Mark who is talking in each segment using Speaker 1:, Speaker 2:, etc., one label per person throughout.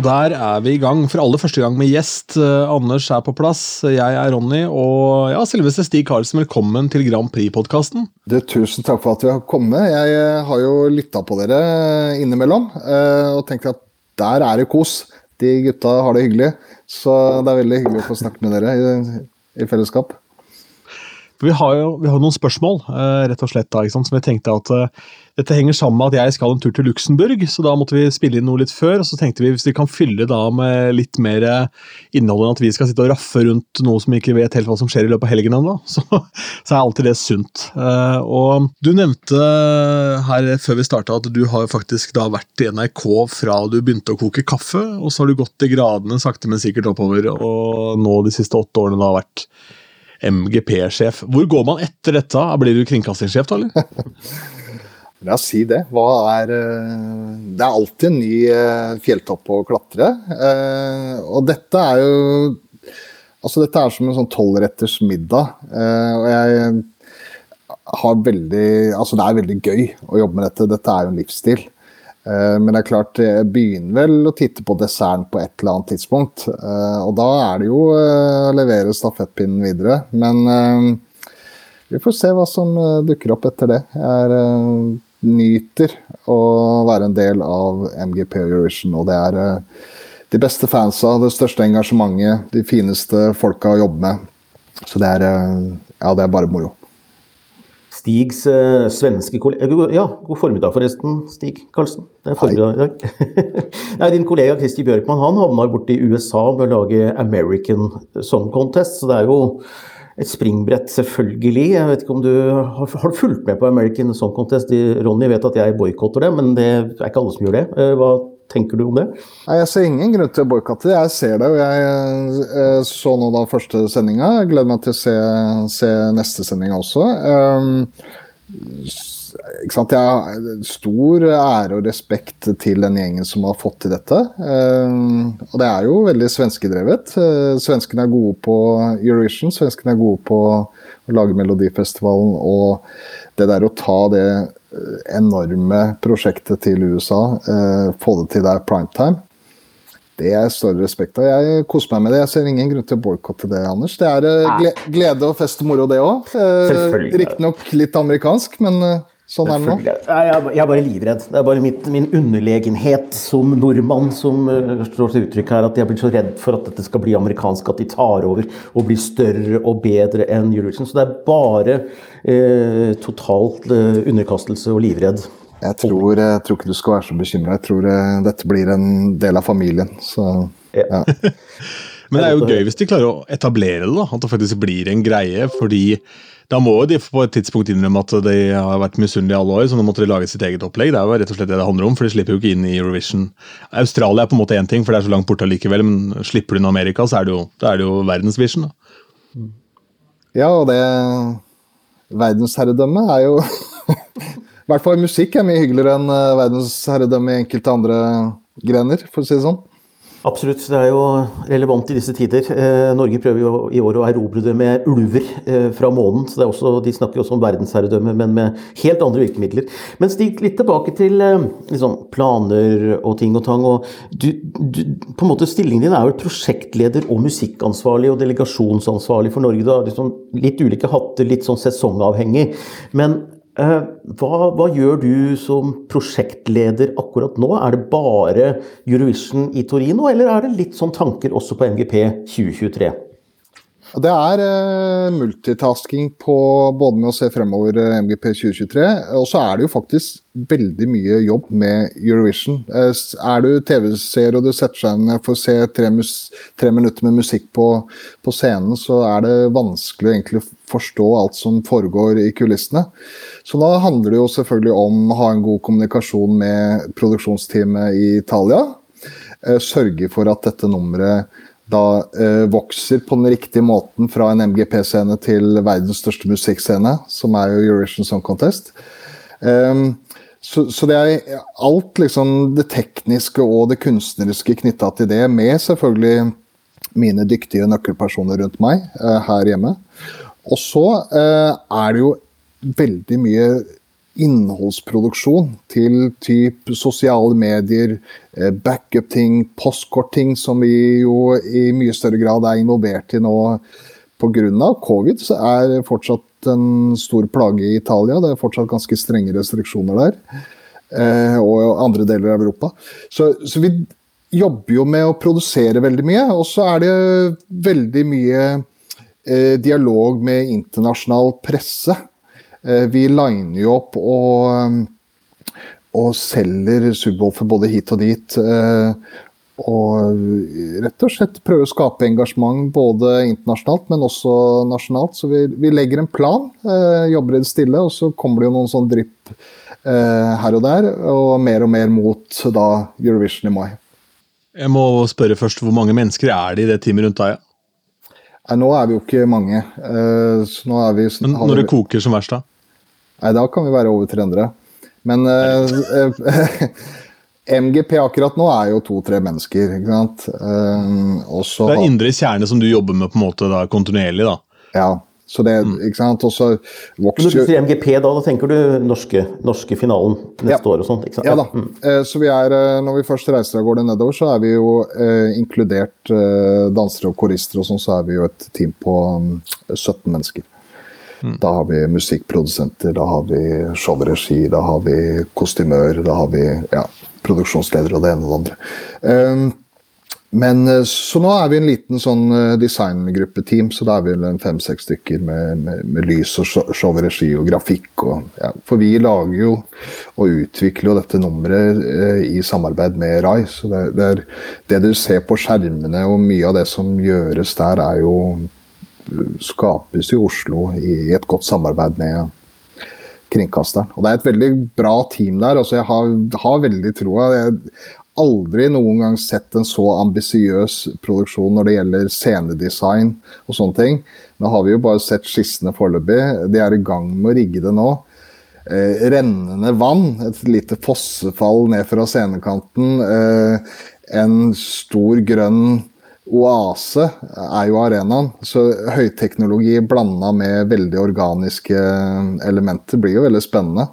Speaker 1: Og der er vi i gang for aller første gang med gjest. Eh, Anders er på plass, jeg er Ronny, og ja, selveste Stig Karlsen, velkommen til Grand Prix-podkasten.
Speaker 2: Tusen takk for at vi har kommet. Jeg eh, har jo lytta på dere innimellom, eh, og tenkte at der er det kos. De gutta har det hyggelig, så det er veldig hyggelig å få snakke med dere i, i fellesskap.
Speaker 1: For vi har jo vi har noen spørsmål, uh, rett og slett, da, som vi tenkte at uh, dette henger sammen med at jeg skal en tur til Luxembourg, så da måtte vi spille inn noe litt før. og Så tenkte vi hvis vi kan fylle da med litt mer innhold enn at vi skal sitte og raffe rundt noe som vi ikke vet helt hva som skjer i løpet av helgen ennå, så, så, er alltid det sunt. Og Du nevnte her før vi starta at du har faktisk da vært i NRK fra du begynte å koke kaffe, og så har du gått i gradene sakte, men sikkert oppover, og nå de siste åtte årene da vært MGP-sjef. Hvor går man etter dette? Blir du kringkastingssjef, da, eller?
Speaker 2: La oss si det. Er eh, Det er alltid en ny eh, fjelltopp å klatre. Eh, og dette er jo Altså, dette er som en sånn tolvretters middag. Og jeg har veldig Altså, det er veldig gøy å jobbe med dette. Dette er jo en livsstil. Eh, men det er klart, jeg begynner vel å titte på desserten på et eller annet tidspunkt. Eh, og da er det jo eh, å levere stafettpinnen videre. Men vi får se hva som dukker opp etter det. Jeg nyter å være en del av MGP Eurovision, og det er de beste fansa, det største engasjementet, de fineste folka å jobbe med. Så det er, ja, det er bare moro.
Speaker 3: Stigs eh, svenske kollega Ja, god formiddag forresten, Stig Karlsen. Det er formiddag i dag. Nei, din kollega Kristi Bjørkman han havna borti i USA med å lage American Song Contest, så det er jo et springbrett, selvfølgelig. Jeg vet ikke om du har, har fulgt med på American Song Contest? Ronny vet at jeg boikotter det, men det er ikke alle som gjør det. Uh, hva tenker du om det?
Speaker 2: Nei, Jeg ser ingen grunn til å boikotte det. Jeg ser det. og Jeg, jeg eh, så nå da første sendinga. Gleder meg til å se, se neste sending også. Um, ikke sant? Jeg stor ære og respekt til den gjengen som har fått til dette. Um, og det er jo veldig svenskedrevet. Uh, svenskene er gode på Eurovision, svenskene er gode på å lage Melodifestivalen. Og det der å ta det Eh, enorme prosjektet til USA, eh, få det til der primetime, det er større respekt av. Jeg koser meg med det. Jeg ser ingen grunn til å boikotte det, Anders. Det er eh, glede og fest og moro, det òg. Riktignok litt amerikansk, men Sånn er det nå.
Speaker 3: Jeg er bare livredd. Det er bare mitt, min underlegenhet som nordmann som uh, står til uttrykk her. At jeg blir så redd for at dette skal bli amerikansk, at de tar over og blir større og bedre enn Eurovision. Så det er bare eh, totalt eh, underkastelse og livredd.
Speaker 2: Jeg tror, jeg tror, ikke du skal være så bekymra. Jeg tror dette blir en del av familien. Så, ja.
Speaker 1: Men det er jo gøy hvis de klarer å etablere det, da. At det faktisk blir en greie. fordi da må de på et tidspunkt innrømme at de har vært misunnelige alle år, så nå måtte de lage sitt eget opplegg. Det er jo rett og slett det det handler om, for de slipper jo ikke inn i Eurovision. Australia er på en måte én ting, for det er så langt borte allikevel, men slipper du inn Amerika, så er det jo, er det jo verdensvision. Da.
Speaker 2: Ja, og det Verdensherredømmet er jo I hvert fall musikk er mye hyggeligere enn eh, verdensherredømme i enkelte andre grener, for å si det sånn.
Speaker 3: Absolutt, det er jo relevant i disse tider. Eh, Norge prøver jo i år å erobre det med ulver eh, fra månen. så også, De snakker også om verdensherredømme, men med helt andre virkemidler. Men stig litt tilbake til eh, liksom, planer og ting og tang. og du, du, på en måte Stillingen din er jo prosjektleder og musikkansvarlig og delegasjonsansvarlig for Norge. Du har liksom litt ulike hatter, litt sånn sesongavhengig. Men hva, hva, gjør du som prosjektleder akkurat nå? Er det bare Eurovision i Torino, eller er det litt sånn tanker også på MGP 2023?
Speaker 2: Det er uh, multitasking på både med å se fremover uh, MGP 2023, og så er det jo faktisk veldig mye jobb med Eurovision. Uh, er du TV-seer og du setter seg ned for å se tre, tre minutter med musikk på, på, scenen, så er det vanskelig egentlig å forstå alt som foregår i kulissene. Så da handler det jo selvfølgelig om å ha en god kommunikasjon med produksjonsteamet i Italia. Sørge for at dette nummeret da eh, vokser på den riktige måten fra en MGP-scene til verdens største musikkscene, som er jo Eurovision Song Contest. Um, så, så, det er alt liksom det tekniske og det kunstneriske knytta til det, med selvfølgelig mine dyktige nøkkelpersoner rundt meg eh, her hjemme. Og så eh, er det jo veldig mye innholdsproduksjon til typ sosiale medier, eh, backup-ting, postkort-ting, som vi jo i mye større grad er involvert i nå pga. covid, så er fortsatt en stor plage i Italia. Det er fortsatt ganske strenge restriksjoner der. Eh, og andre deler av Europa. Så, så, vi jobber jo med å produsere veldig mye. Og så er det veldig mye eh, dialog med internasjonal presse. Eh, vi liner jo opp og, og selger subwoofer både hit og dit. Eh, og rett og slett prøve å skape engasjement både internasjonalt, men også nasjonalt. Så vi, vi legger en plan, eh, jobber i det stille, og så kommer det jo noen sånn drypp eh, her og der. Og mer og mer mot da Eurovision i mai.
Speaker 1: Jeg må spørre først, Hvor mange mennesker er det i det teamet rundt deg?
Speaker 2: Nei, nå er vi jo ikke mange. Eh, vi,
Speaker 1: men når det koker som verst, da?
Speaker 2: Nei, Da kan vi være over 300. Men eh, MGP akkurat nå er jo to-tre mennesker. ikke sant? Um,
Speaker 1: også, det er indre kjerne som du jobber med på en måte da, kontinuerlig? da?
Speaker 2: Ja. Så det, mm. ikke sant? Også
Speaker 3: vokser Når du sier MGP, da, da tenker du norske, norske finalen neste ja. år og sånt? ikke sant?
Speaker 2: Ja da. Mm. Uh, så vi er, Når vi først reiser av gårde nedover, så er vi jo uh, inkludert dansere og korister og sånn, så er vi jo et team på um, 17 mennesker. Mm. Da har vi musikkprodusenter, da har vi show-regi, da har vi kostymør, da har vi ja, produksjonsledere og det ene og det andre. Ehm, men eh, Så nå er vi en liten sånn eh, designgruppeteam, så da er vi fem-seks stykker med, med, med, lys og show, regi og grafikk. Og, ja. For vi lager jo og utvikler jo dette nummeret eh, i samarbeid med RAI. Så det, det, er, det du ser på skjermene og mye av det som gjøres der, er jo skapes i Oslo i et godt samarbeid med kringkasteren. Og Det er et veldig bra team der. altså Jeg har, har veldig troa. Jeg har aldri noen gang sett en så ambisiøs produksjon når det gjelder scenedesign og sånne ting. Nå har vi jo bare sett skissene foreløpig. De er i gang med å rigge det nå. Eh, rennende vann, et lite fossefall ned fra scenekanten. Eh, en stor grønn oase er jo arenaen. Så høyteknologi blanda med veldig organiske elementer blir jo veldig spennende.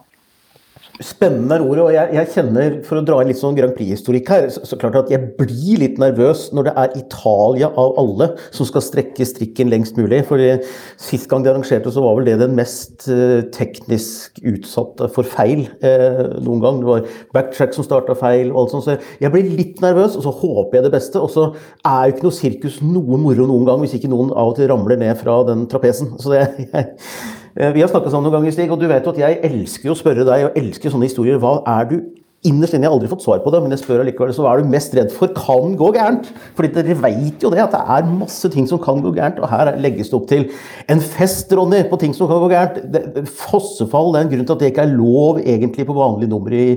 Speaker 3: Spennende er ordet, og jeg, jeg, kjenner, for å dra inn litt sånn Grand Prix-historikk her, så, så, klart at jeg blir litt nervøs når det er Italia av alle som skal strekke strikken lengst mulig. for Sist gang de arrangerte, så var vel det den mest eh, teknisk utsatte for feil eh, noen gang. Det var backtrack som starta feil og alt sånt. Så jeg blir litt nervøs, og så håper jeg det beste. Og så er jo ikke noe sirkus noe moro noen gang hvis ikke noen av og til ramler ned fra den trapesen. Så det, jeg, vi har snakka sammen noen ganger, Stig, og du vet jo at jeg elsker å spørre deg og elsker sånne historier. Hva er du innerst inne, jeg har aldri fått svar på det, men jeg spør allikevel, så hva er du mest redd for kan gå gærent? Fordi dere vet jo det, at det er masse ting som kan gå gærent. Og her legges det opp til en fest, Ronny, på ting som kan gå gærent. fossefall det er en grunn til at det ikke er lov egentlig på vanlig nummer i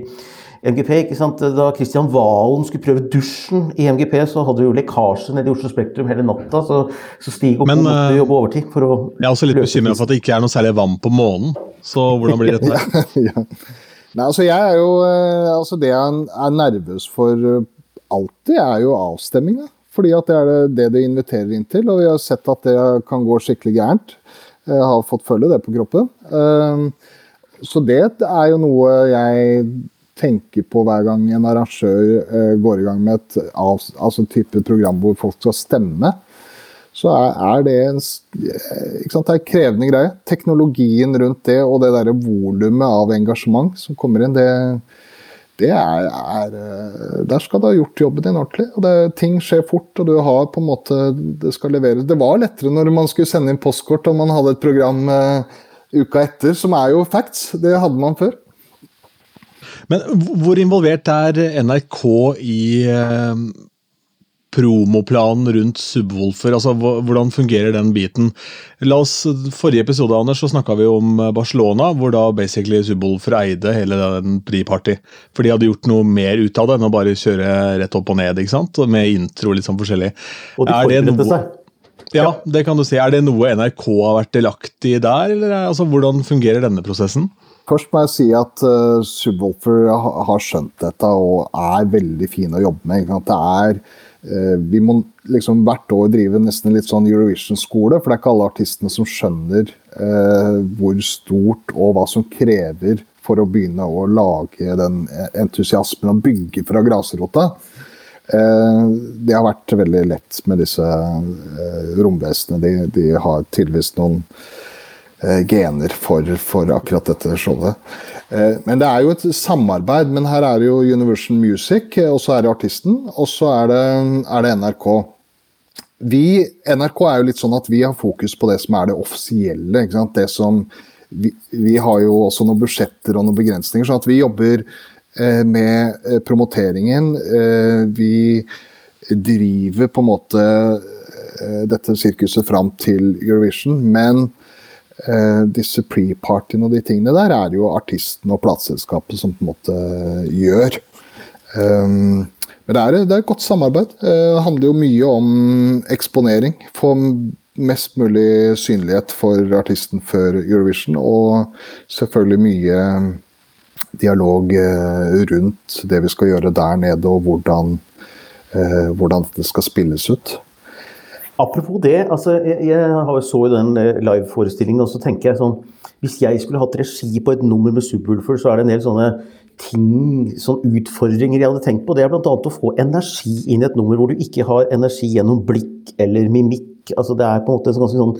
Speaker 3: MGP. ikke sant? Da Kristian Valen skulle prøve dusjen i MGP, så hadde vi jo lekkasje nede i Oslo Spektrum hele natta. Så, så Stig og Men, måtte eh, jobbe overtid for å
Speaker 1: Jeg er også litt bekymra for at det ikke er noe særlig vann på månen. Så hvordan blir dette? ja.
Speaker 2: Nei, altså jeg er jo eh, altså Det jeg er nervøs for eh, alltid, er jo avstemminga. Fordi at det er det det inviterer inn til, og vi har sett at det kan gå skikkelig gærent. Jeg har fått følge det på kroppen. Så det er jo noe jeg tenker på hver gang en arrangør uh, går i gang med et altså type program hvor folk skal stemme, så er, det en ikke sant, det er krevende greie. Teknologien rundt det og det derre volumet av engasjement som kommer inn, det, det er, er, eh, Der skal du ha gjort jobben din ordentlig. og det, Ting skjer fort, og du har på en måte Det skal leveres. Det var lettere når man skulle sende inn postkort og man hadde et program uh, uka etter, som er jo facts. Det hadde man før.
Speaker 1: Men hvor involvert er NRK i eh, promoplanen rundt Subwoolfer? Altså, hvordan fungerer den biten? La oss, Forrige episode Anders, så snakka vi om eh, Barcelona, hvor da basically Subwoolfer eide hele den Priparty. For de hadde gjort noe mer ut av det enn å bare kjøre rett opp og ned, ikke sant? Med intro litt sånn forskjellig.
Speaker 3: Og de forberedte seg.
Speaker 1: Ja, det kan du si. Er det noe NRK har vært delaktig i der, eller altså, hvordan fungerer denne prosessen?
Speaker 2: Først må jeg si at uh, Subwoolfer har skjønt dette og er veldig fin å jobbe med. Det er, uh, vi må liksom hvert år drive nesten litt sånn Eurovision-skole, for det er ikke alle artistene som skjønner uh, hvor stort og hva som krever for å begynne å lage den entusiasmen og bygge fra grasrota. Eh, det har vært veldig lett med disse eh, romvesenene. De, de har tydeligvis noen eh, gener for, for, akkurat dette showet. Men det er jo et samarbeid. Men her er det jo Universal Music, og så er det artisten, og så er det, er det NRK. Vi, NRK er jo litt sånn at vi har fokus på det som er det offisielle. Det som vi, vi, har jo også noen budsjetter og noen begrensninger, så at vi jobber eh, med eh, promoteringen. Eh, vi driver på en måte eh, dette sirkuset fram til Eurovision, men eh, disse pre-partyene og de tingene der er det jo artisten og plateselskapet som på en måte gjør. Um, men det er, det er, et godt samarbeid. Det handler jo mye om eksponering. Få mest mulig synlighet for artisten før Eurovision, og selvfølgelig mye dialog eh, rundt det vi skal gjøre der nede, og hvordan, eh, hvordan det skal spilles ut.
Speaker 3: Apropos det, altså, jeg, jeg så jo den eh, liveforestillingen, og så tenker jeg sånn Hvis jeg skulle hatt regi på et nummer med Subwoolfer, så er det en del sånne ting, sånne utfordringer jeg hadde tenkt på. Det er bl.a. å få energi inn i et nummer hvor du ikke har energi gjennom blikk eller mimikk Altså, det er på en måte en ganske sånn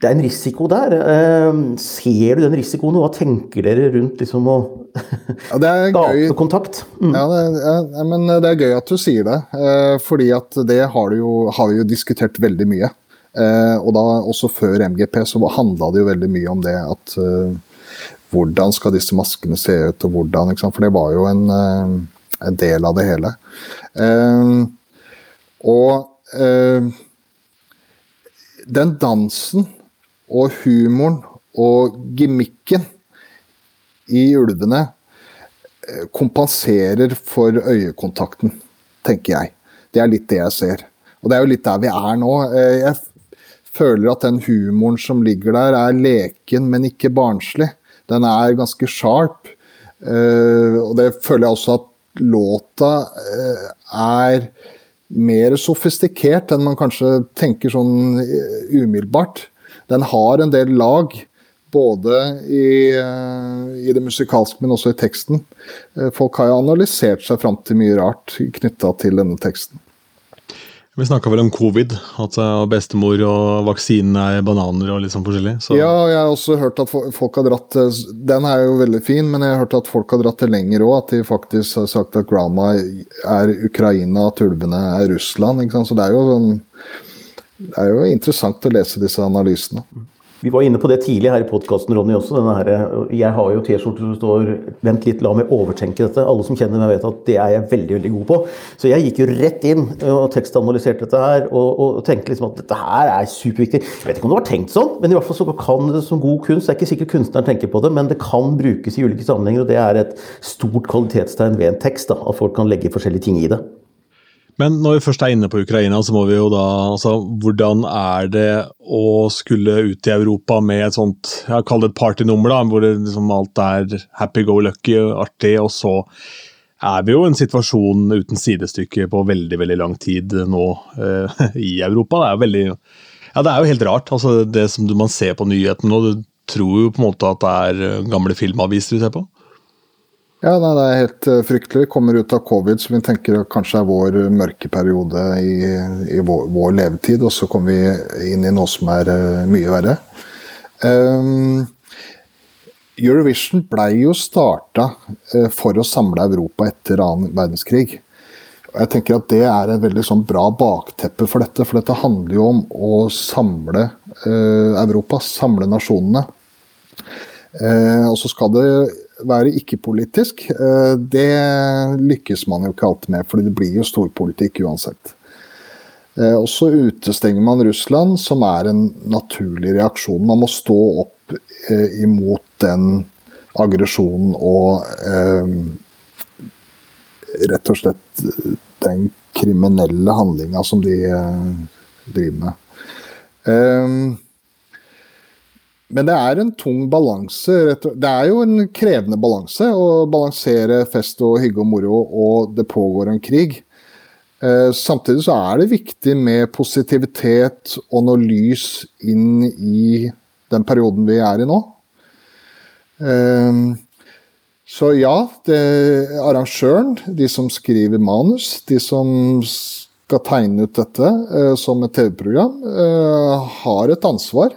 Speaker 3: det er en risiko der. Uh, ser du den risikoen, og hva tenker dere rundt liksom å
Speaker 2: ja, skape
Speaker 3: kontakt?
Speaker 2: Mm. Ja, det, ja, men det er gøy at du sier det. Uh, fordi at det har, jo, har, vi jo diskutert veldig mye. Uh, og da også før MGP så handla det jo veldig mye om det at Hvordan skal disse maskene se ut, og hvordan For det var jo en, en del av det hele. og den dansen og humoren og gimmicken i ulvene eh, kompenserer for øyekontakten, tenker jeg. Det er litt det jeg ser. Og det er jo litt der vi er nå. Eh, jeg føler at den humoren som ligger der, er leken, men ikke barnslig. Den er ganske sharp. Eh, og det føler jeg også at låta er mer sofistikert enn man kanskje tenker sånn umiddelbart. Den har en del lag, både i, eh, i det musikalske, men også i teksten. Eh, folk har jo analysert seg fram til mye rart knytta til denne teksten.
Speaker 1: Vi snakka vel om covid, at bestemor og vaksinen er bananer og litt sånn forskjellig. Så.
Speaker 2: Ja, jeg har også hørt at folk har dratt Den er jo veldig fin, men jeg har hørt at folk har dratt det lenger òg. At de faktisk har sagt at grandma er Ukraina, at ulvene er Russland. Så det er jo sånn Det er jo interessant å lese disse analysene.
Speaker 3: Vi var inne på det tidlig her i podkasten, Ronny. også. Her, jeg har jo T-skjorte som står 'Vent litt, la meg overtenke dette'. Alle som kjenner meg, vet at det er jeg veldig veldig god på. Så jeg gikk jo rett inn og tekstanalyserte dette her og, og tenkte liksom at dette her er superviktig. Jeg vet ikke om det var tenkt sånn, men i hvert fall så kan det som god kunst. Det er ikke sikkert kunstneren tenker på det, men det kan brukes i ulike sammenhenger. Og det er et stort kvalitetstegn ved en tekst. da, At folk kan legge forskjellige ting i det.
Speaker 1: Men når vi først er inne på Ukraina, så må vi jo da altså, Hvordan er det å skulle ut i Europa med et sånt jeg kaller det et partynummer, da, hvor det, liksom, alt er happy-go-lucky, og artig, og så er vi jo en situasjon uten sidestykke på veldig veldig lang tid nå eh, i Europa. Det er jo veldig ja, det er jo helt rart. altså Det som man ser på nyhetene nå, du tror jo på en måte at det er gamle filmaviser du ser på.
Speaker 2: Ja, nei, Det er helt uh, fryktelig. Kommer ut av covid, som vi tenker kanskje er vår mørke periode i, i vår, vår, levetid. Og så kommer vi inn i noe som er uh, mye verre. Um, Eurovision blei jo starta for å samle Europa etter annen verdenskrig. Jeg tenker at Det er en veldig sånn bra bakteppe for dette. For dette handler jo om å samle Europa, samle nasjonene. og så skal det være ikke-politisk, eh, det lykkes man jo ikke alltid med, fordi det blir jo storpolitikk uansett. Eh, og så utestenger man Russland, som er en naturlig reaksjon. Man må stå opp eh, imot den aggresjonen og rett og slett den kriminelle handlinga som de driver med. Men det er en tung balanse. Det er jo en krevende balanse å balansere fest og hygge og moro, og det pågår en krig. Eh, samtidig så er det viktig med positivitet og noe lys inn i den perioden vi er i nå. Eh, Så ja, arrangøren, de som skriver manus, de som skal tegne ut dette eh, som et TV-program, har et ansvar.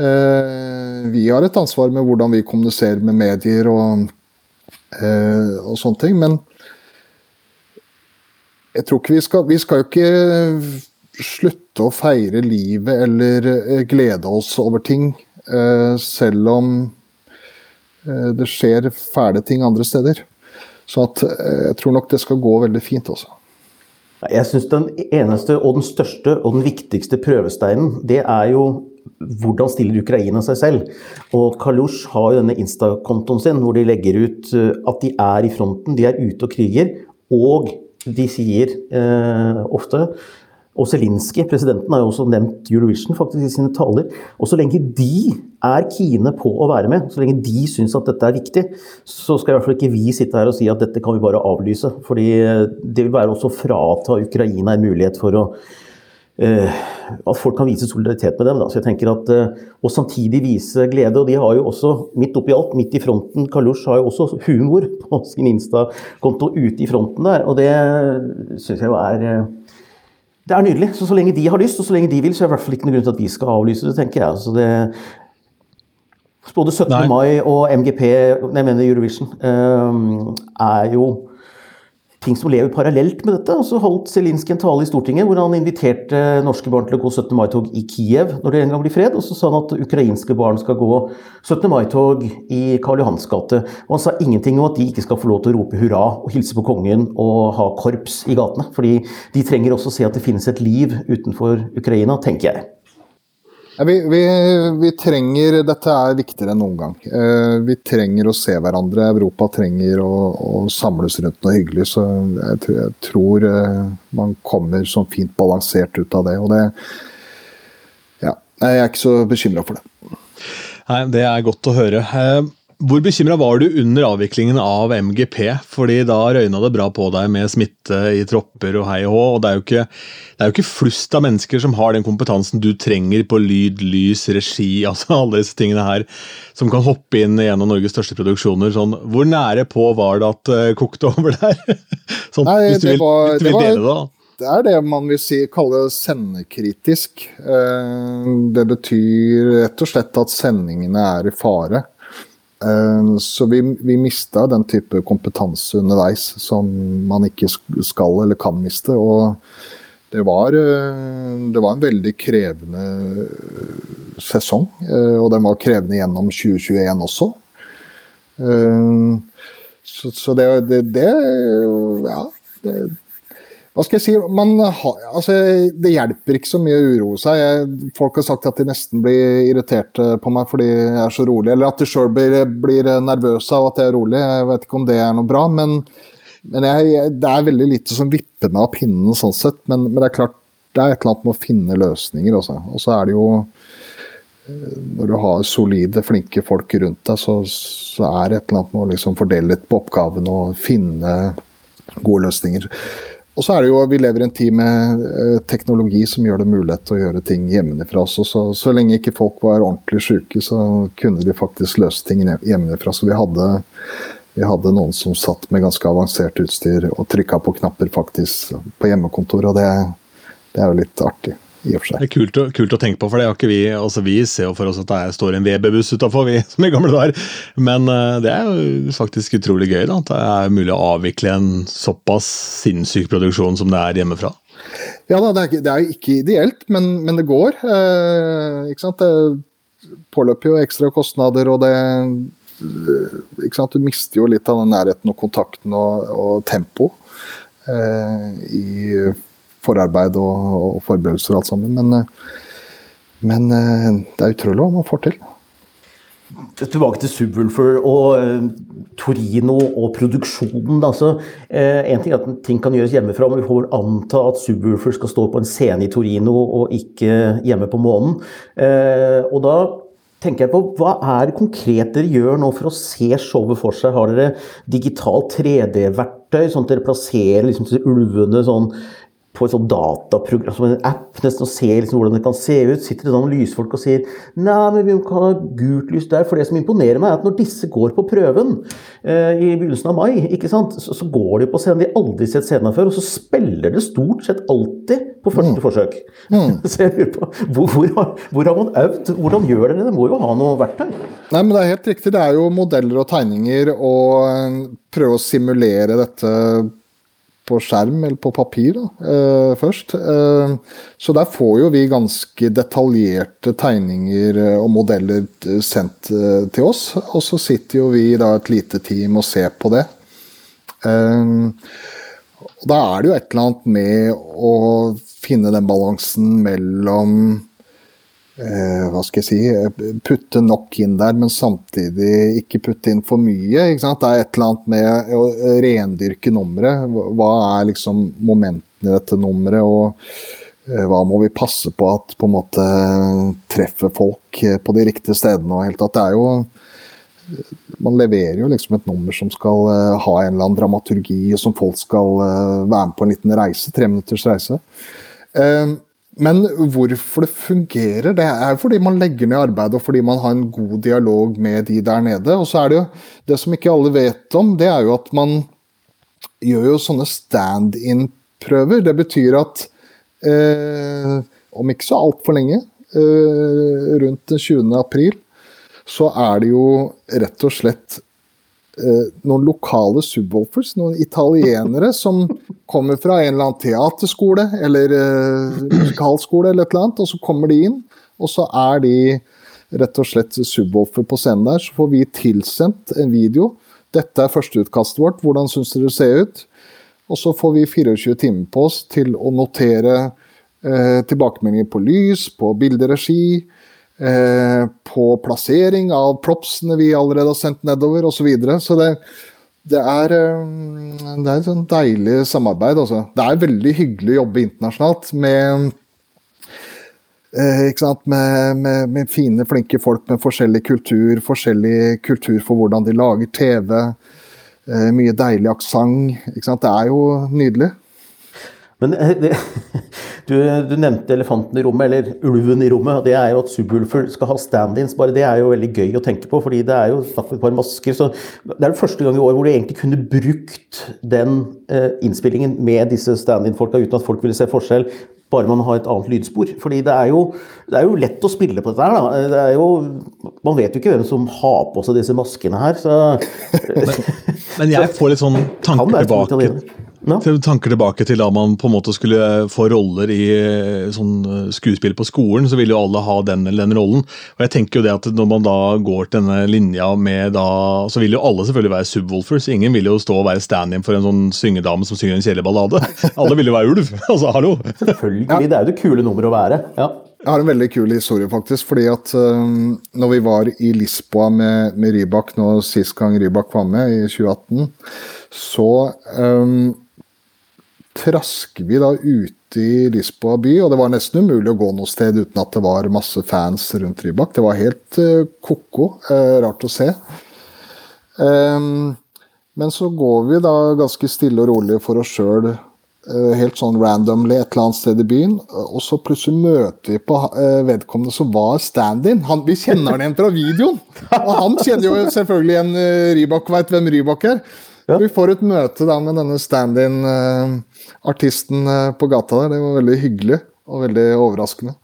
Speaker 2: Eh, vi har et ansvar med hvordan vi kommuniserer med medier og, eh, og sånne ting, men jeg tror ikke vi skal Vi skal jo ikke slutte å feire livet eller eh, glede oss over ting, selv om det skjer fæle ting andre steder. Så at, jeg tror nok det skal gå veldig fint også.
Speaker 3: Jeg syns den eneste og den største og den viktigste prøvesteinen, det er jo hvordan stiller Ukraina seg selv? Og Kalush har jo denne Insta-kontoen sin hvor de legger ut at de er i fronten, de er ute og kriger. Og de sier eh, ofte og Zelinskyj, presidenten, har jo også nevnt Eurovision faktisk i sine taler. Og så lenge de er kine på å være med, så lenge de syns at dette er viktig, så skal i hvert fall ikke vi sitte her og si at dette kan vi bare avlyse. fordi eh, det vil være også å frata Ukraina en mulighet for å At folk kan vise solidaritet med dem. Da. Så jeg tenker at, uh, Og samtidig vise glede. Og de har jo også, midt oppi alt, midt i fronten, Kalush har jo også humor på sin Insta-konto ute i fronten der. Og det syns jeg jo er uh, det er nydelig. Så, så lenge de har lyst, og så lenge de vil, så er det i hvert fall ikke noen grunn til at vi skal avlyse det, tenker jeg. Så det, både 17. Nei. mai og MGP, jeg mener Eurovision, er jo ting som lever parallelt med dette. Og så holdt Zelinskyj en tale i Stortinget hvor han inviterte norske barn til å gå 17. mai-tog i Kiev når det en gang blir fred. Og så sa han at ukrainske barn skal gå 17. mai-tog i Karl Johans gate. Og han sa ingenting om at de ikke skal få lov til å rope hurra og hilse på kongen og ha korps i gatene. Fordi de trenger også å se at det finnes et liv utenfor Ukraina, tenker jeg.
Speaker 2: Ja, vi, vi, vi, trenger Dette er viktigere enn noen gang. Eh, vi trenger å se hverandre. Europa trenger å, å samles rundt noe hyggelig. Så jeg, jeg, tror eh, man kommer sånn fint balansert ut av det. Og det Ja. Jeg er ikke så bekymra for det.
Speaker 1: Nei, Det er godt å høre. Eh, hvor bekymra var du under avviklingen av MGP? Fordi da røyna det bra på deg med smitte i tropper og hei og hå. og Det er jo ikke, det er jo ikke flust av mennesker som har den kompetansen du trenger på lyd, lys, regi, altså alle disse tingene her, som kan hoppe inn i en av Norges største produksjoner. Sånn, hvor nære på var det at det uh, kokte over der? sånn, Nei, hvis du vil, var, hvis du vil dele det, da
Speaker 2: det er det man vil si, kalle sendekritisk. Eh, det betyr rett og slett at sendingene er i fare. Eh, så vi, vi mista den type kompetanse underveis som man ikke skal eller kan miste. Og det var, eh, det var en veldig krevende eh, sesong. Og den var krevende gjennom 2021 også. Så, så det, det, det Ja. Det, hva skal jeg si, man, altså, Det hjelper ikke så mye å uroe seg. Jeg, folk har sagt at de nesten blir irriterte på meg fordi jeg er så rolig. Eller at de sjøl blir, blir, nervøse av at jeg er rolig. Jeg vet ikke om det er noe bra. Men, men jeg, det er veldig lite som vipper meg av pinnen sånn sett. Men, men, det er klart, det er et eller annet med å finne løsninger. Også. Og så er det jo eh, Når du har solide, flinke folk rundt deg, så, så er det et eller annet med å liksom fordele litt på oppgaven og finne gode løsninger. Og så er det jo, Vi lever i en tid med eh, teknologi som gjør det mulighet til å gjøre ting hjemmefra. også. så, så lenge ikke folk var ordentlig syke, så kunne de faktisk løse ting hjemmefra. Så vi hadde, vi hadde noen som satt med ganske avansert utstyr og trykka på knapper faktisk på hjemmekontor, og det, det er jo litt artig i og for seg.
Speaker 1: Det er kult å, kult å tenke på, for det har ikke vi altså Vi ser jo for oss at det står en VB-buss utafor, vi som i gamle dager. Men uh, det er jo faktisk utrolig gøy da, at det er mulig å avvikle en såpass sinnssyk produksjon som det er hjemmefra.
Speaker 2: Ja da, det er, det er ikke ideelt, men, men det går. Eh, ikke sant? Det påløper jo ekstra kostnader, og det ikke sant? Du mister jo litt av den nærheten og kontakten og, og tempo eh, i forarbeid og, og forberedelser og alt sammen. Men, eh, men, eh, det er utrolig hva man får til.
Speaker 3: Tilbake til Subwoolfer og uh, Torino og produksjonen. Altså, en ting er at ting kan gjøres hjemmefra, men vi får anta at Subwoolfer skal stå på en scene i Torino og ikke hjemme på månen. Og da tenker jeg på hva er det konkret dere gjør nå for å se showet for seg? Har dere digitalt 3D-verktøy, sånn at dere plasserer liksom ulvene sånn på et sånt dataprogram, som en app, nesten og ser liksom hvordan det kan se ut. Sitter det noen lysfolk og sier nei, men vi kan ha gult lys der. For det som imponerer meg, er at når disse går på prøven eh, i begynnelsen av mai, ikke sant, så, så går de på scenen de aldri sett scenen før, og så spiller det stort sett alltid på første mm. forsøk. Mm. så jeg lurer på, hvor, hvor, har, hvor, har, man øvd? Hvordan gjør dere det? Det må jo ha noe verktøy?
Speaker 2: Nei, men Det er helt riktig. Det er jo modeller og tegninger og eh, prøve å simulere dette på skjerm eller på papir da, eh, først. Eh, så der får jo vi ganske detaljerte tegninger eh, og modeller eh, sendt eh, til oss. Og så sitter jo vi da et lite team og ser på det. Eh, da er det jo et eller annet med å finne den balansen mellom eh, hva skal jeg si, eh, putte nok inn der, men samtidig ikke putte inn for mye. ikke sant? Det er et eller annet med å rendyrke nummeret. Hva er liksom momentene i dette nummeret? og eh, hva må vi passe på at på en måte treffer folk på de riktige stedene? og helt at det er jo man leverer jo liksom et nummer som skal ha en eller annen dramaturgi, og som folk skal være med på en liten reise. Tre minutters reise. Uh, men hvorfor det fungerer, det er fordi man legger ned arbeid og fordi man har en god dialog med de der nede. Og så er det jo Det som ikke alle vet om, det er jo at man gjør jo sånne stand-in-prøver. Det betyr at eh, om ikke så altfor lenge, eh, rundt den 20. april, så er det jo rett og slett noen lokale subwoofers, noen italienere som kommer fra en eller annen teaterskole eller uh, musikalskole eller et eller annet, og så kommer de inn, og så er de rett og slett subwoofer på scenen der. Så får vi tilsendt en video. Dette er førsteutkastet vårt, hvordan syns dere det ser ut? Og så får vi 24 timer på oss til å notere eh, tilbakemeldinger på lys, på bilderegi, Eh, på plassering av propsene vi allerede har sendt nedover, osv. Så, videre. så det, det, er, eh, det er et sånn deilig samarbeid. Altså. Det er veldig hyggelig å jobbe internasjonalt med Eh, med, med, med, fine, flinke folk med forskjellig kultur. Forskjellig kultur for hvordan de lager TV. Eh, mye deilig aksent. Det er jo nydelig.
Speaker 3: Men eh, det, du, du, nevnte elefanten i rommet, eller ulven i rommet. Det er jo at Subwoolfer skal ha stand-ins. Bare det er jo veldig gøy å tenke på, fordi det er jo snakk om et par masker. Så det er den første gang i år hvor du egentlig kunne brukt den eh, innspillingen med disse stand-in-folka uten at folk ville se forskjell. Bare man har et annet lydspor. Fordi det er, jo, det er jo lett å spille på dette her. Da. Det er jo, man vet jo ikke hvem som har på seg disse maskene her. Så.
Speaker 1: men, men jeg får litt sånn tanker tilbake No. Tanker tilbake til da man på en måte skulle få roller i eh, sånn eh, skuespill på skolen, så ville jo alle ha den eller den rollen. Og jeg tenker jo det at Når man da går til denne linja med da, så vil jo alle selvfølgelig være subwoolfers. Ingen vil jo stå og være stand-in for en sånn syngedame som synger en kjedelig ballade. Alle vil jo være ulv. altså, hallo!
Speaker 3: Selvfølgelig. Det er jo det kule nummeret å være. ja.
Speaker 2: Jeg har en veldig kul historie, faktisk. fordi at um, når vi var i Lisboa med, med Rybak nå sist gang Rybak var med, i 2018, så um, trasker vi da ute i Lisboa by, og det var nesten umulig å gå noe sted uten at det var masse fans rundt Rybak. Det var helt uh, ko-ko. Uh, rart å se. Um, men så går vi da ganske stille og rolig for oss sjøl, uh, helt sånn randomly et eller annet sted i byen, og så plutselig møter vi på vedkommende som var stand-in. Vi kjenner han igjen fra videoen! Og han kjenner jo selvfølgelig igjen Rybak, veit hvem Rybak er. Ja. Vi får et møte da med denne stand-in-artisten eh, på gata der. Det var veldig hyggelig og veldig overraskende.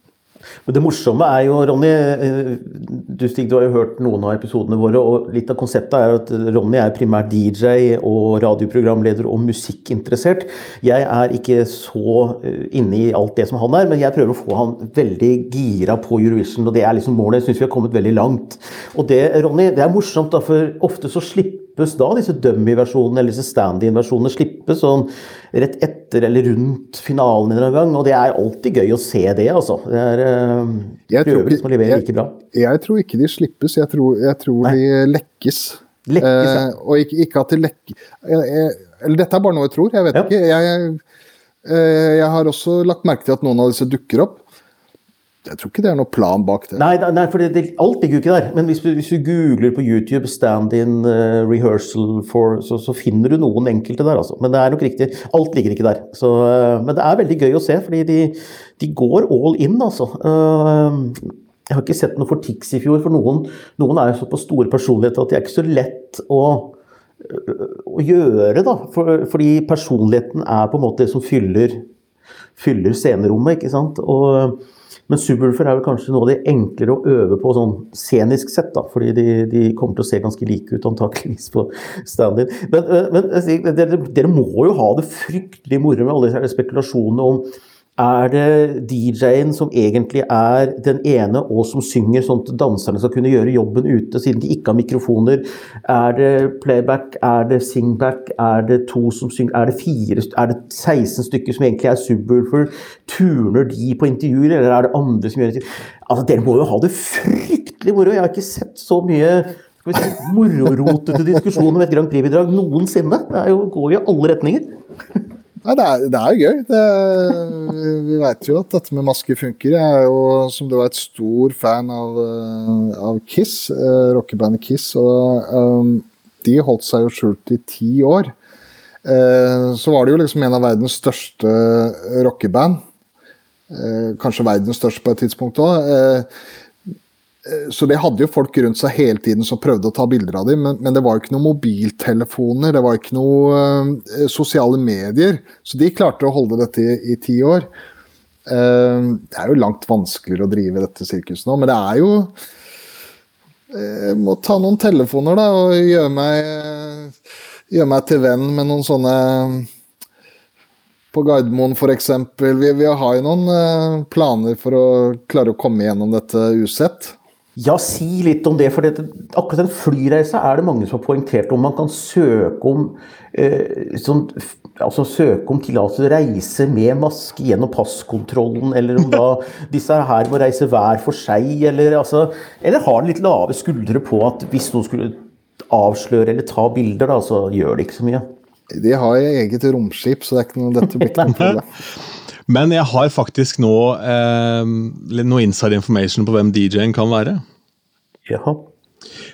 Speaker 3: Men det morsomme er jo, Ronny eh, Du Stig, du har jo hørt noen av episodene våre. og Litt av konseptet er at Ronny er primært DJ og radioprogramleder og musikkinteressert. Jeg er ikke så eh, inne i alt det som han er, men jeg prøver å få han veldig gira på Eurovision. og Det er liksom målet. Jeg syns vi har kommet veldig langt. Og det, Ronny, det er morsomt, da, for ofte så slipper slippes da, disse dummy-versjonene eller disse stand-in-versjonene slippes sånn rett etter eller rundt finalen en gang. Og det er alltid gøy å se det, altså. Det er øh, prøver som leverer like bra.
Speaker 2: Jeg tror ikke de slippes, jeg tror, jeg tror de lekkes.
Speaker 3: lekkes ja.
Speaker 2: uh, og ikke, ikke, at de lekker Eller dette er bare noe jeg tror, jeg vet ja. ikke. Jeg, jeg, jeg har også lagt merke til at noen av disse dukker opp. Jeg tror ikke det er noe plan bak det.
Speaker 3: Nei, nei for det, det, alt ligger jo ikke der. Men hvis du, hvis du googler på YouTube 'stand-in uh, rehearsal for', så, så, finner du noen enkelte der, altså. Men det er nok riktig. Alt ligger ikke der. Så, uh, men det er veldig gøy å se, fordi de, de går all in, altså. Uh, jeg har ikke sett noe for Tix i fjor, for noen, noen er jo så på store personligheter at de er ikke så lett å, å gjøre, da. For, fordi personligheten er på en måte det som fyller, fyller scenerommet, ikke sant. Og men subwoofer er vel kanskje noe av det enklere å øve på sånn scenisk sett, da, fordi de, de kommer til å se ganske like ut antakeligvis på stand-in. Men, men dere, dere, må jo ha det fryktelig moro med alle disse spekulasjonene om er det DJ-en som egentlig er den ene og som synger sånn at danserne skal kunne gjøre jobben ute, siden de ikke har mikrofoner? Er det playback? Er det singback? Er det to som synger? Er det fire? Er det 16 stykker som egentlig er subwoolfer? Turner de på intervjuer, eller er det andre som gjør det? Altså, Dere må jo ha det fryktelig moro! Jeg har ikke sett så mye skal vi si, mororotete diskusjoner om et Grand Prix-bidrag noensinne. Det jo, går jo i alle retninger.
Speaker 2: Nei, det er, det er gøy. Det, vi veit jo at dette med masker funker. Jeg er jo, som du vet, stor fan av, eh, av Kiss, eh, rockebandet Kiss. Og um, de holdt seg jo skjult i ti år. Eh, så var det jo liksom en av verdens største rockeband. Eh, kanskje verdens største på et tidspunkt òg. Eh, så det hadde jo folk rundt seg hele tiden som prøvde å ta bilder av dem, men, men det var jo ikke noen mobiltelefoner, det var ikke noen uh, sosiale medier. Så de klarte å holde dette i, ti år. Uh, det er jo langt vanskeligere å drive dette sirkuset nå, men det er jo Jeg må ta noen telefoner da, og gjøre meg, gjøre meg til venn med noen sånne på Gardermoen f.eks. Vi, vi har jo noen planer for å klare å komme gjennom dette usett.
Speaker 3: Ja, si litt om det. For det, akkurat en flyreise er det mange som har poengtert om man kan søke om eh, sånn, altså søke om tillatelse til å reise med maske gjennom passkontrollen, eller om da disse her må reise hver for seg, eller, altså, eller har litt lave skuldre på at hvis noen skulle avsløre eller ta bilder, da, så gjør det ikke så mye.
Speaker 2: De har eget romskip, så det er ikke noe, dette blir ikke noe problem.
Speaker 1: Men jeg har faktisk nå eh, noe inside information på hvem DJ-en kan være.
Speaker 3: Jaha.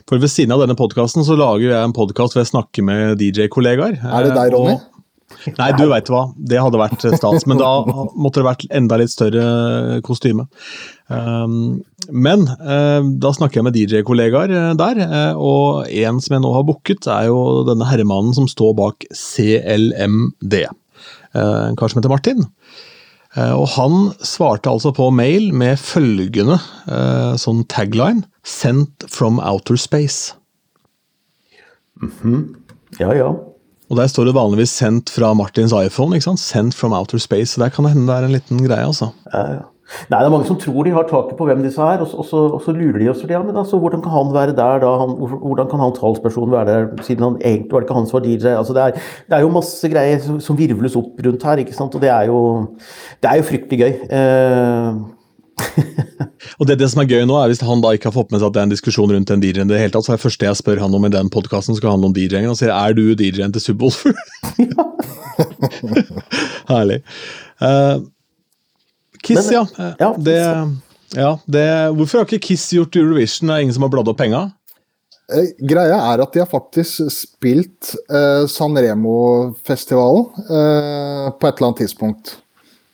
Speaker 1: For ved siden av denne podkasten så lager jeg en podkast hvor jeg snakker med DJ-kollegaer.
Speaker 2: Er det deg, Ronny?
Speaker 1: Og, nei, du veit hva. Det hadde vært stas. Men da måtte det vært enda litt større kostyme. Um, men da snakker jeg med DJ-kollegaer der, og en som jeg nå har booket, er jo denne herremannen som står bak CLMD. En kar som heter Martin. Eh, og han svarte altså på mail med følgende eh, sånn tagline Sent from outer space.
Speaker 3: Mm -hmm. Ja, ja.
Speaker 1: Og der står det vanligvis 'sendt fra Martins iPhone'. ikke sant? 'Sent from outer space'. Så der kan det hende det er en liten greie, altså.
Speaker 3: Ja, ja. Nei, det er mange som tror de har taket på hvem disse er, og så, og så, og så lurer de oss. Ja, men altså, hvordan kan han være der da? Han, hvordan kan han talspersonen være der, siden han egentlig var det ikke han som var DJ? Altså, det, er, det er jo masse greier som, som, virvles opp rundt her, ikke sant? og det er jo, det er jo fryktelig gøy. Eh,
Speaker 1: og det, det, som er gøy nå, er hvis han da ikke har fått med seg at det er en diskusjon rundt den DJ-en, det hele tatt, så er det første jeg spør han om i den podkasten, skal handle om DJ-en, og sier er du DJ-en til Subwoolfer? Herlig. Uh, Kiss, Men, ja. ja, det, ja det, hvorfor har ikke Kiss gjort Eurovision? Det er ingen som har bladd opp penga?
Speaker 2: Eh, greia er at de har faktisk spilt eh, San Remo-festivalen eh, på et eller annet tidspunkt.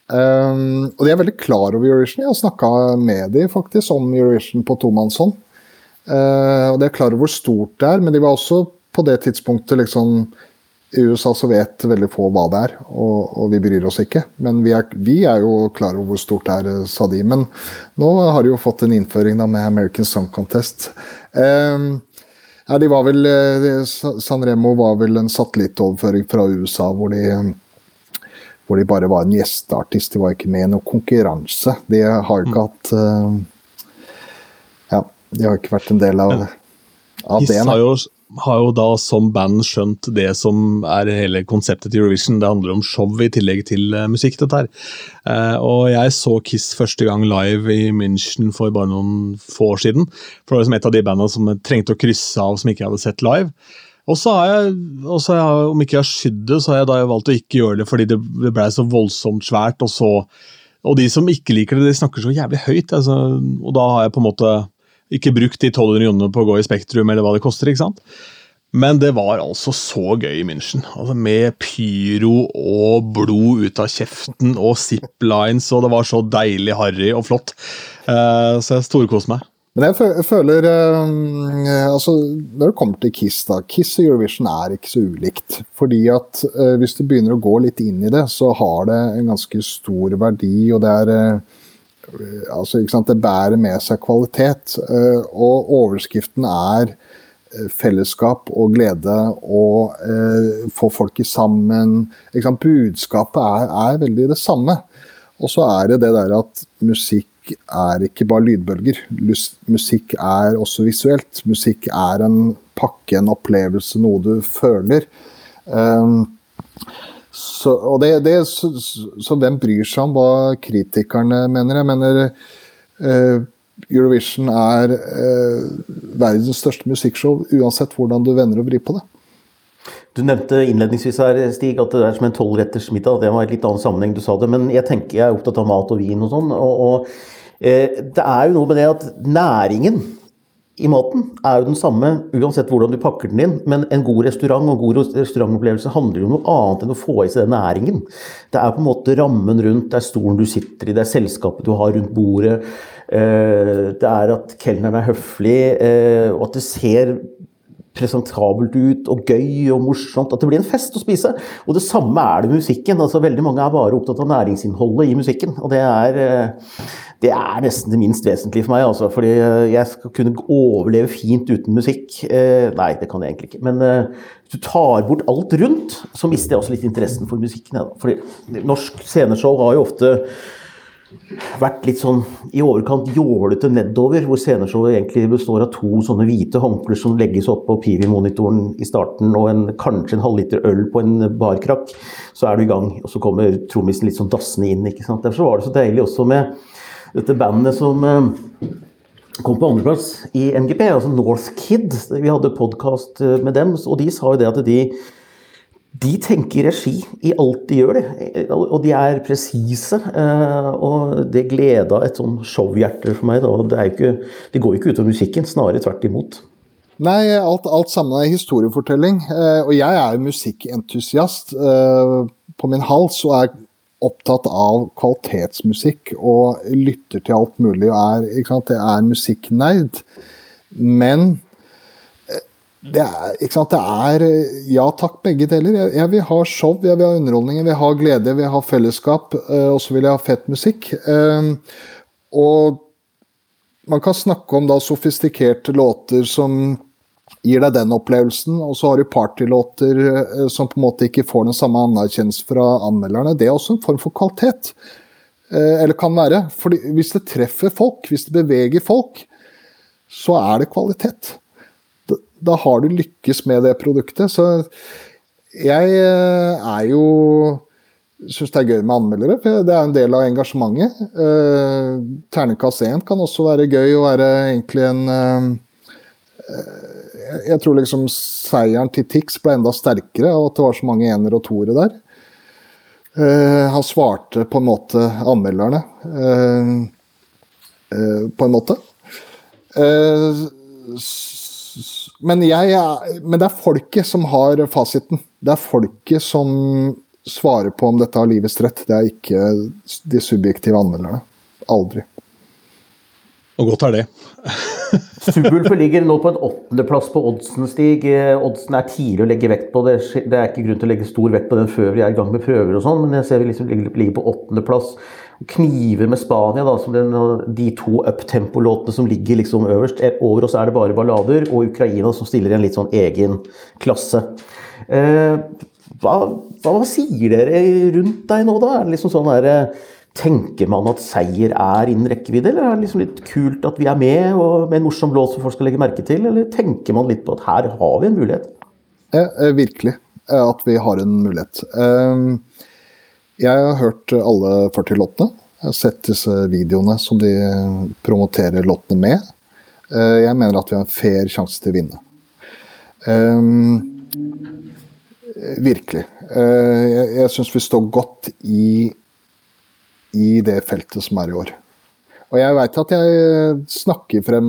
Speaker 2: Um, og de er veldig klar over Eurovision. Jeg har snakka med de faktisk om Eurovision på tomannshånd. Uh, og de er klar over hvor stort det er, men de var også på det tidspunktet liksom i USA så vet veldig få hva det er, og, og vi bryr oss ikke. Men vi er, vi er, jo klar over hvor stort det er, eh, sa de. Men nå har de jo fått en innføring da, med American Song Contest. Eh, ja, de var vel, Sanremo var vel en satellittoverføring fra USA hvor de, hvor de bare var en gjesteartist. De var ikke med i noen konkurranse. De har ikke mm. hatt eh, Ja, de har ikke vært en del av,
Speaker 1: av det. sa jo har jo da som band skjønt det som er hele konseptet til Eurovision. Det handler om show i tillegg til uh, musikk. dette her. Uh, og jeg så Kiss første gang live i München for bare noen få år siden. For det var liksom et av de bandene som trengte å krysse av som ikke jeg hadde sett live. Og så har jeg, også har jeg om ikke jeg har skydd det, så har jeg da valgt å ikke gjøre det fordi det ble så voldsomt svært og så Og de som ikke liker det, de snakker så jævlig høyt. Altså, og da har jeg på en måte ikke brukt de 1200 kronene på å gå i Spektrum, eller hva det koster. ikke sant? Men det var altså så gøy i München. Altså med pyro og blod ut av kjeften og ziplines, og det var så deilig harry og flott. Uh, så jeg storkoste meg.
Speaker 2: Men jeg føler uh, altså, Når det kommer til Kiss, da. Kiss og Eurovision er ikke så ulikt. Fordi at uh, hvis du begynner å gå litt inn i det, så har det en ganske stor verdi, og det er altså, Det bærer med seg kvalitet. og overskriften er fellesskap og glede og eh, få folket sammen. Budskapet er, er, veldig det samme. Og så er det det der at musikk er ikke bare lydbølger. Musikk er også visuelt. Musikk er en pakke, en opplevelse, noe du føler. Um, så, og det, det så, så, hvem bryr seg om hva kritikerne mener? Jeg mener eh, Eurovision er eh, verdens største musikkshow, uansett hvordan du vender og vrir på det.
Speaker 3: Du nevnte innledningsvis her, Stig, at det er som en tolvretters middag. Det var et litt annen sammenheng du sa det, men jeg tenker jeg er opptatt av mat og vin og sånn. og, og eh, Det er jo noe med det at næringen i maten er jo den samme uansett hvordan du pakker den inn. Men en god restaurant og god restaurantopplevelse handler jo om noe annet enn å få i seg den næringen. Det er på en måte rammen rundt, det er stolen du sitter i, det er selskapet du har rundt bordet. Eh, det er at kelneren er høflig, eh, og at det ser presentabelt ut og gøy og morsomt. At det blir en fest å spise. Og det samme er det med musikken. altså Veldig mange er bare opptatt av næringsinnholdet i musikken. Og det er, eh, det er nesten det minst vesentlige for meg. Altså, fordi jeg skal kunne overleve fint uten musikk. Nei, det kan jeg egentlig ikke. Men hvis du tar bort alt rundt, så mister jeg også litt interessen for musikken. Fordi norsk sceneshow har jo ofte vært litt sånn i overkant jålete nedover, hvor sceneshowet egentlig består av to sånne hvite håndklær som legges opp på Pivi-monitoren i starten, og en, kanskje en halvliter øl på en barkrakk. Så er du i gang, og så kommer trommisen litt sånn dassende inn. ikke sant? Derfor var det så deilig også med dette bandet som eh, kom på andreplass i NGP, altså North Kid. Vi hadde podkast eh, med dem, og de sa jo det at de de tenker regi i alt de gjør, det. Og de er presise. Eh, og det gleda et sånn showhjerte for meg. Det, ikke, det, går jo ikke ut av musikken, snarere tvert imot.
Speaker 2: Nei, alt, alt sammen er historiefortelling. Eh, og jeg er jo musikkentusiast eh, på min hals og er opptatt av kvalitetsmusikk og lytter til alt mulig og er, ikke sant, jeg er musikknerd. Men det er, ikke sant, det er Ja takk, begge deler. Jeg, jeg, vil ha show, jeg vil ha underholdning, jeg vil glede, jeg vil ha fellesskap. Uh, og så vil jeg ha fett musikk. Uh, og man kan snakke om da sofistikerte låter som gir deg den opplevelsen, og så har du partylåter uh, som på en måte ikke får den samme anerkjennelse fra anmelderne. Det er også en form for kvalitet. eller kan være. Fordi hvis det treffer folk, hvis det beveger folk, så er det kvalitet da har du lykkes med det produktet. Så jeg eh, er jo syns det er gøy med anmeldere, for det er en del av engasjementet. Eh, Ternekast 1 kan også være gøy å være egentlig en eh, Jeg tror liksom seieren til Tix ble enda sterkere av at det var så mange ener og toere der. Eh, han svarte på en måte anmelderne, på en måte. Uh, men, jeg, men, det er folket som har fasiten. Det er folket som svarer på om dette har livets rett. Det er ikke de subjektive anmelderne. Aldri.
Speaker 1: Og godt er det.
Speaker 3: Subulfer ligger nå på en åttendeplass på oddsen, Stig. Oddsen er tidlig å legge vekt på. Det, det er ikke grunn til å legge stor vekt på den før vi er i gang med prøver og sånn, men jeg ser vi liksom ligger på åttendeplass. Kniver med Spania, da, som den, de to uptempo-låtene som ligger liksom øverst. Over oss er det bare ballader, og Ukraina som stiller i en litt sånn egen klasse. Eh, hva, hva, sier dere rundt deg nå, da? Er det liksom sånn der, Tenker man at seier er innen rekkevidde, eller er det liksom litt kult at vi er med og med en morsom låt som folk skal legge merke til, eller tenker man litt på at her har vi en mulighet?
Speaker 2: Eh, virkelig at vi har en mulighet. Eh, jeg har hørt alle 40 låtene. Jeg har sett disse videoene som de promoterer låtene med. Eh, jeg mener at vi har en fair sjanse til å vinne. Um, virkelig. Uh, jeg jeg syns vi står godt i i det feltet som er i år. Og jeg veit at jeg snakker frem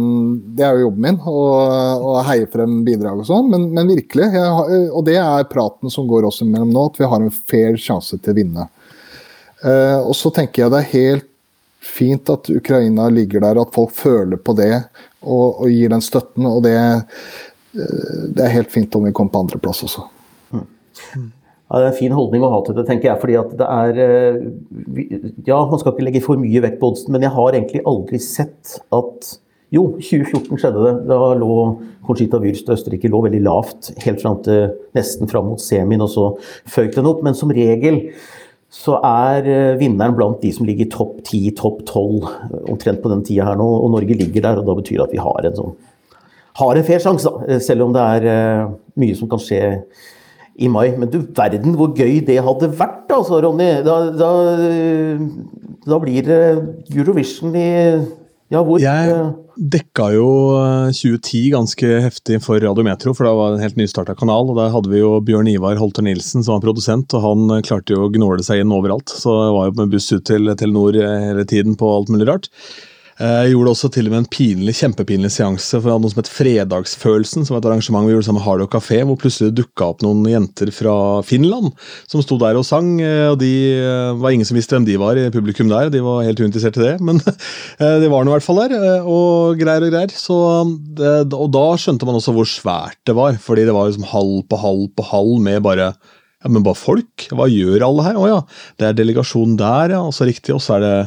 Speaker 2: Det er jo jobben min, å heie frem bidrag og sånn, men, men, virkelig. Jeg, og det er praten som går oss imellom nå, at vi har en fair sjanse til å vinne. Uh, og så tenker jeg det er helt fint at Ukraina ligger der, at folk føler på det og, og gir den støtten. Og det, uh, det, er helt fint om vi kommer på andreplass også.
Speaker 3: Mm. Ja, Det er en fin holdning å ha til det, tenker jeg. fordi at det er eh, Ja, man skal ikke legge for mye vekt på oddsen, men jeg har egentlig aldri sett at Jo, 2014 skjedde det. Da lå Conchita Würst Østerrike lå veldig lavt helt fram til nesten fram mot semien, og så føyk den opp. Men som regel så er eh, vinneren blant de som ligger topp 10, topp 12, omtrent på den tida her nå. Og Norge ligger der, og da betyr det at vi har en sånn har en fair sjanse, da. Selv om det er eh, mye som kan skje i mai. Men du verden hvor gøy det hadde vært, altså, Ronny. Da, da, da blir det Eurovision i ja, hvor
Speaker 1: Jeg eh, dekka jo 2010 eh, ganske heftig for Radiometro, for da var det en helt nystarta kanal. og Der hadde vi jo Bjørn Ivar Holter Nilsen som var produsent, og han eh, klarte jo å gnåle seg inn overalt. Så jeg var jo med buss ut til Telenor hele tiden på alt mulig rart. Jeg gjorde også til og med en pinlig, kjempepinlig seanse for noe som het Fredagsfølelsen, som var et arrangement vi gjorde sammen med Hardo Kafé, hvor plutselig dukka opp noen jenter fra Finland som sto der og sang. og De var ingen som visste hvem de var i publikum der, de var helt uinteressert i det, men de var nå i hvert fall der, og greier og greier. Så, og da skjønte man også hvor svært det var, fordi det var liksom halv på halv på halv med bare ja, men bare folk? Hva gjør alle her? Å ja, det er delegasjon der, ja. Og så riktig, og så er det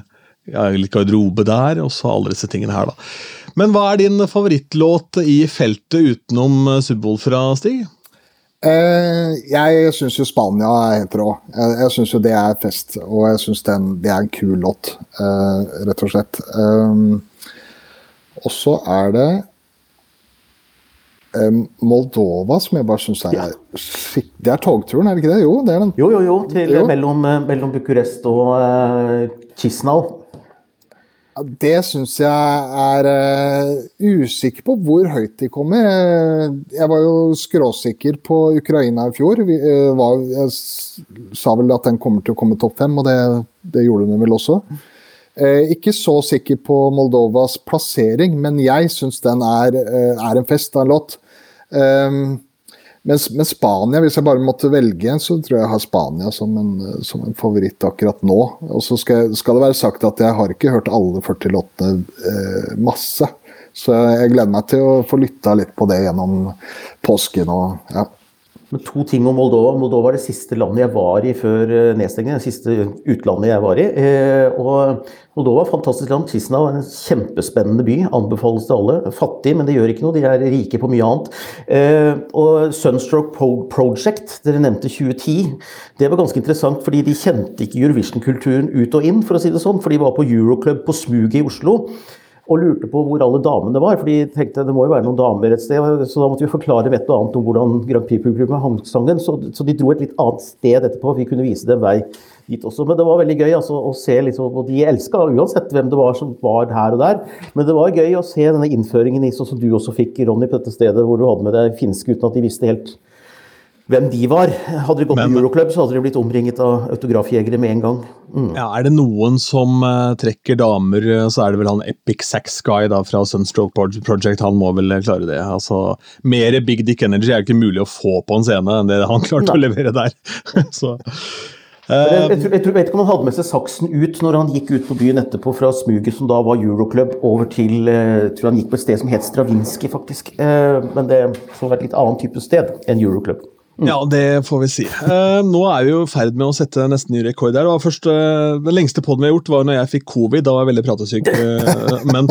Speaker 1: litt garderobe der, og så alle disse tingene her, da. Men hva er din favorittlåt i feltet utenom eh, Subwool fra Stig?
Speaker 2: Eh, jeg syns jo Spania er helt rå. Jeg, jeg syns jo det er fest, og jeg syns det er en kul låt, eh, rett og slett. Um, og så er det um, Moldova, som jeg bare syns er ja. Det er togturen, er det ikke det? Jo, det er den.
Speaker 3: Jo, jo, jo. Til, jo. Mellom, mellom Bucuresti og uh,
Speaker 2: Det syns jeg er uh, usikker på hvor høyt de kommer. Jeg var jo skråsikker på Ukraina i fjor. Vi, uh, var, jeg sa vel at den kommer til å komme topp fem, og det, det gjorde den vel også. Uh, ikke så sikker på Moldovas plassering, men jeg syns den er, er, en fest av en låt. Um, men, men, Spania, hvis jeg bare måtte velge så tror jeg jeg har Spania som en, som en favoritt akkurat nå. Og så skal, skal, det være sagt at jeg har ikke hørt alle 40 låtene eh, masse. Så jeg gleder meg til å få lytta litt på det gjennom påsken og ja.
Speaker 3: Men to ting om Moldova. Moldova er det siste landet jeg var i før eh, nedstengningen. Det siste utlandet jeg var i. Eh, og Moldova, fantastisk land. Kisna er en kjempespennende by. Anbefales til alle. Fattig, men det gjør ikke noe. De er rike på mye annet. Eh, og Sunstroke Project, dere nevnte 2010. Det var ganske interessant, fordi de kjente ikke Eurovision-kulturen ut og inn, for å si det sånn. For de var på Euroclub på smuget i Oslo og lurte på hvor alle damene var. For de tenkte det må jo være noen damer et sted. Så da måtte vi forklare et og annet om hvordan Grand Prix-publikummet hang sangen. Så, så, de dro et litt annet sted etterpå. Vi kunne vise dem vei dit også. Men det var veldig gøy altså, å se. Liksom, og de elska uansett hvem det var som var her og der. Men det var gøy å se denne innføringen i sånn som du også fikk, Ronny, på dette stedet hvor du hadde med deg finske uten at de visste helt hvem de var. Hadde de gått Men, på Euroclub, så hadde de blitt omringet av autografjegere med en gang.
Speaker 1: Mm. Ja, Er det noen som uh, trekker damer, eh, så er det vel han Epic Sax Guy da, fra Sunstroke Project. Han må vel eh, klare det. Altså, Mer Big Dick Energy er ikke mulig å få på en scene enn det han klarte Nei. å levere der. så...
Speaker 3: Jeg, jeg, tror, jeg, vet ikke om han hadde med seg saksen ut når han gikk ut på byen etterpå fra smuget som da var Euroclub, over til jeg tror han gikk på et sted som het Stravinskij, faktisk. Men det var et litt annet type sted enn Euroclub.
Speaker 1: Mm. Ja, det får vi si. Uh, nå er vi jo i ferd med å sette nesten ny rekord her. Det var først, uh, Den lengste poden vi har gjort, var når jeg fikk covid. Da var jeg veldig pratesyk. Uh, men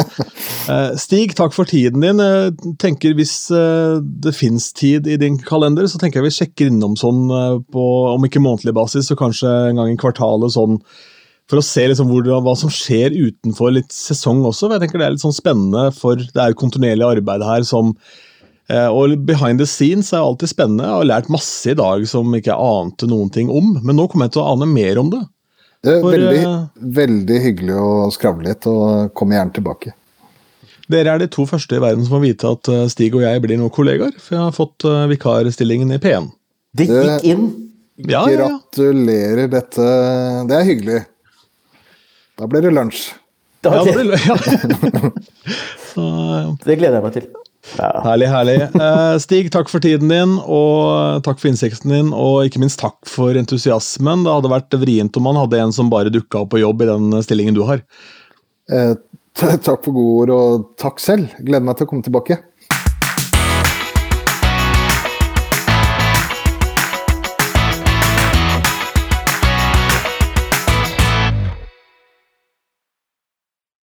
Speaker 1: Stig, takk for tiden din. Jeg tenker Hvis det fins tid i din kalender, så tenker jeg vi sjekker innom sånn på, om ikke månedlig basis, så kanskje en gang i kvartalet sånn for å se liksom hvor, hva som skjer utenfor litt sesong også. jeg tenker Det er litt sånn spennende, for det er kontinuerlig arbeid her som Eh, og behind the scenes er alltid spennende. Jeg har lært masse i dag som ikke jeg ante noen ting om, men nå kommer jeg til å ane mer om det.
Speaker 2: Det er For, veldig, uh, veldig, hyggelig å skravle litt, og komme gjerne tilbake.
Speaker 1: Dere er de to første i verden som får vite at eh, Stig og jeg blir noen kollegaer, for jeg har fått vikarstillingen i P1.
Speaker 3: Det gikk inn!
Speaker 2: Ja, Gratulerer, dette Det er hyggelig. Da blir det lunsj.
Speaker 3: Da,
Speaker 1: Ja,
Speaker 3: det,
Speaker 1: ja. Så,
Speaker 3: det gleder jeg meg til. Ja.
Speaker 1: herlig, herlig. Eh, Stig, takk for tiden din, og takk for innsikten din, og ikke minst takk for entusiasmen. Det hadde vært vrient om man hadde en som bare dukka opp på jobb i den stillingen du har.
Speaker 2: Eh, takk for gode ord, og takk selv. Gleder meg til å komme tilbake.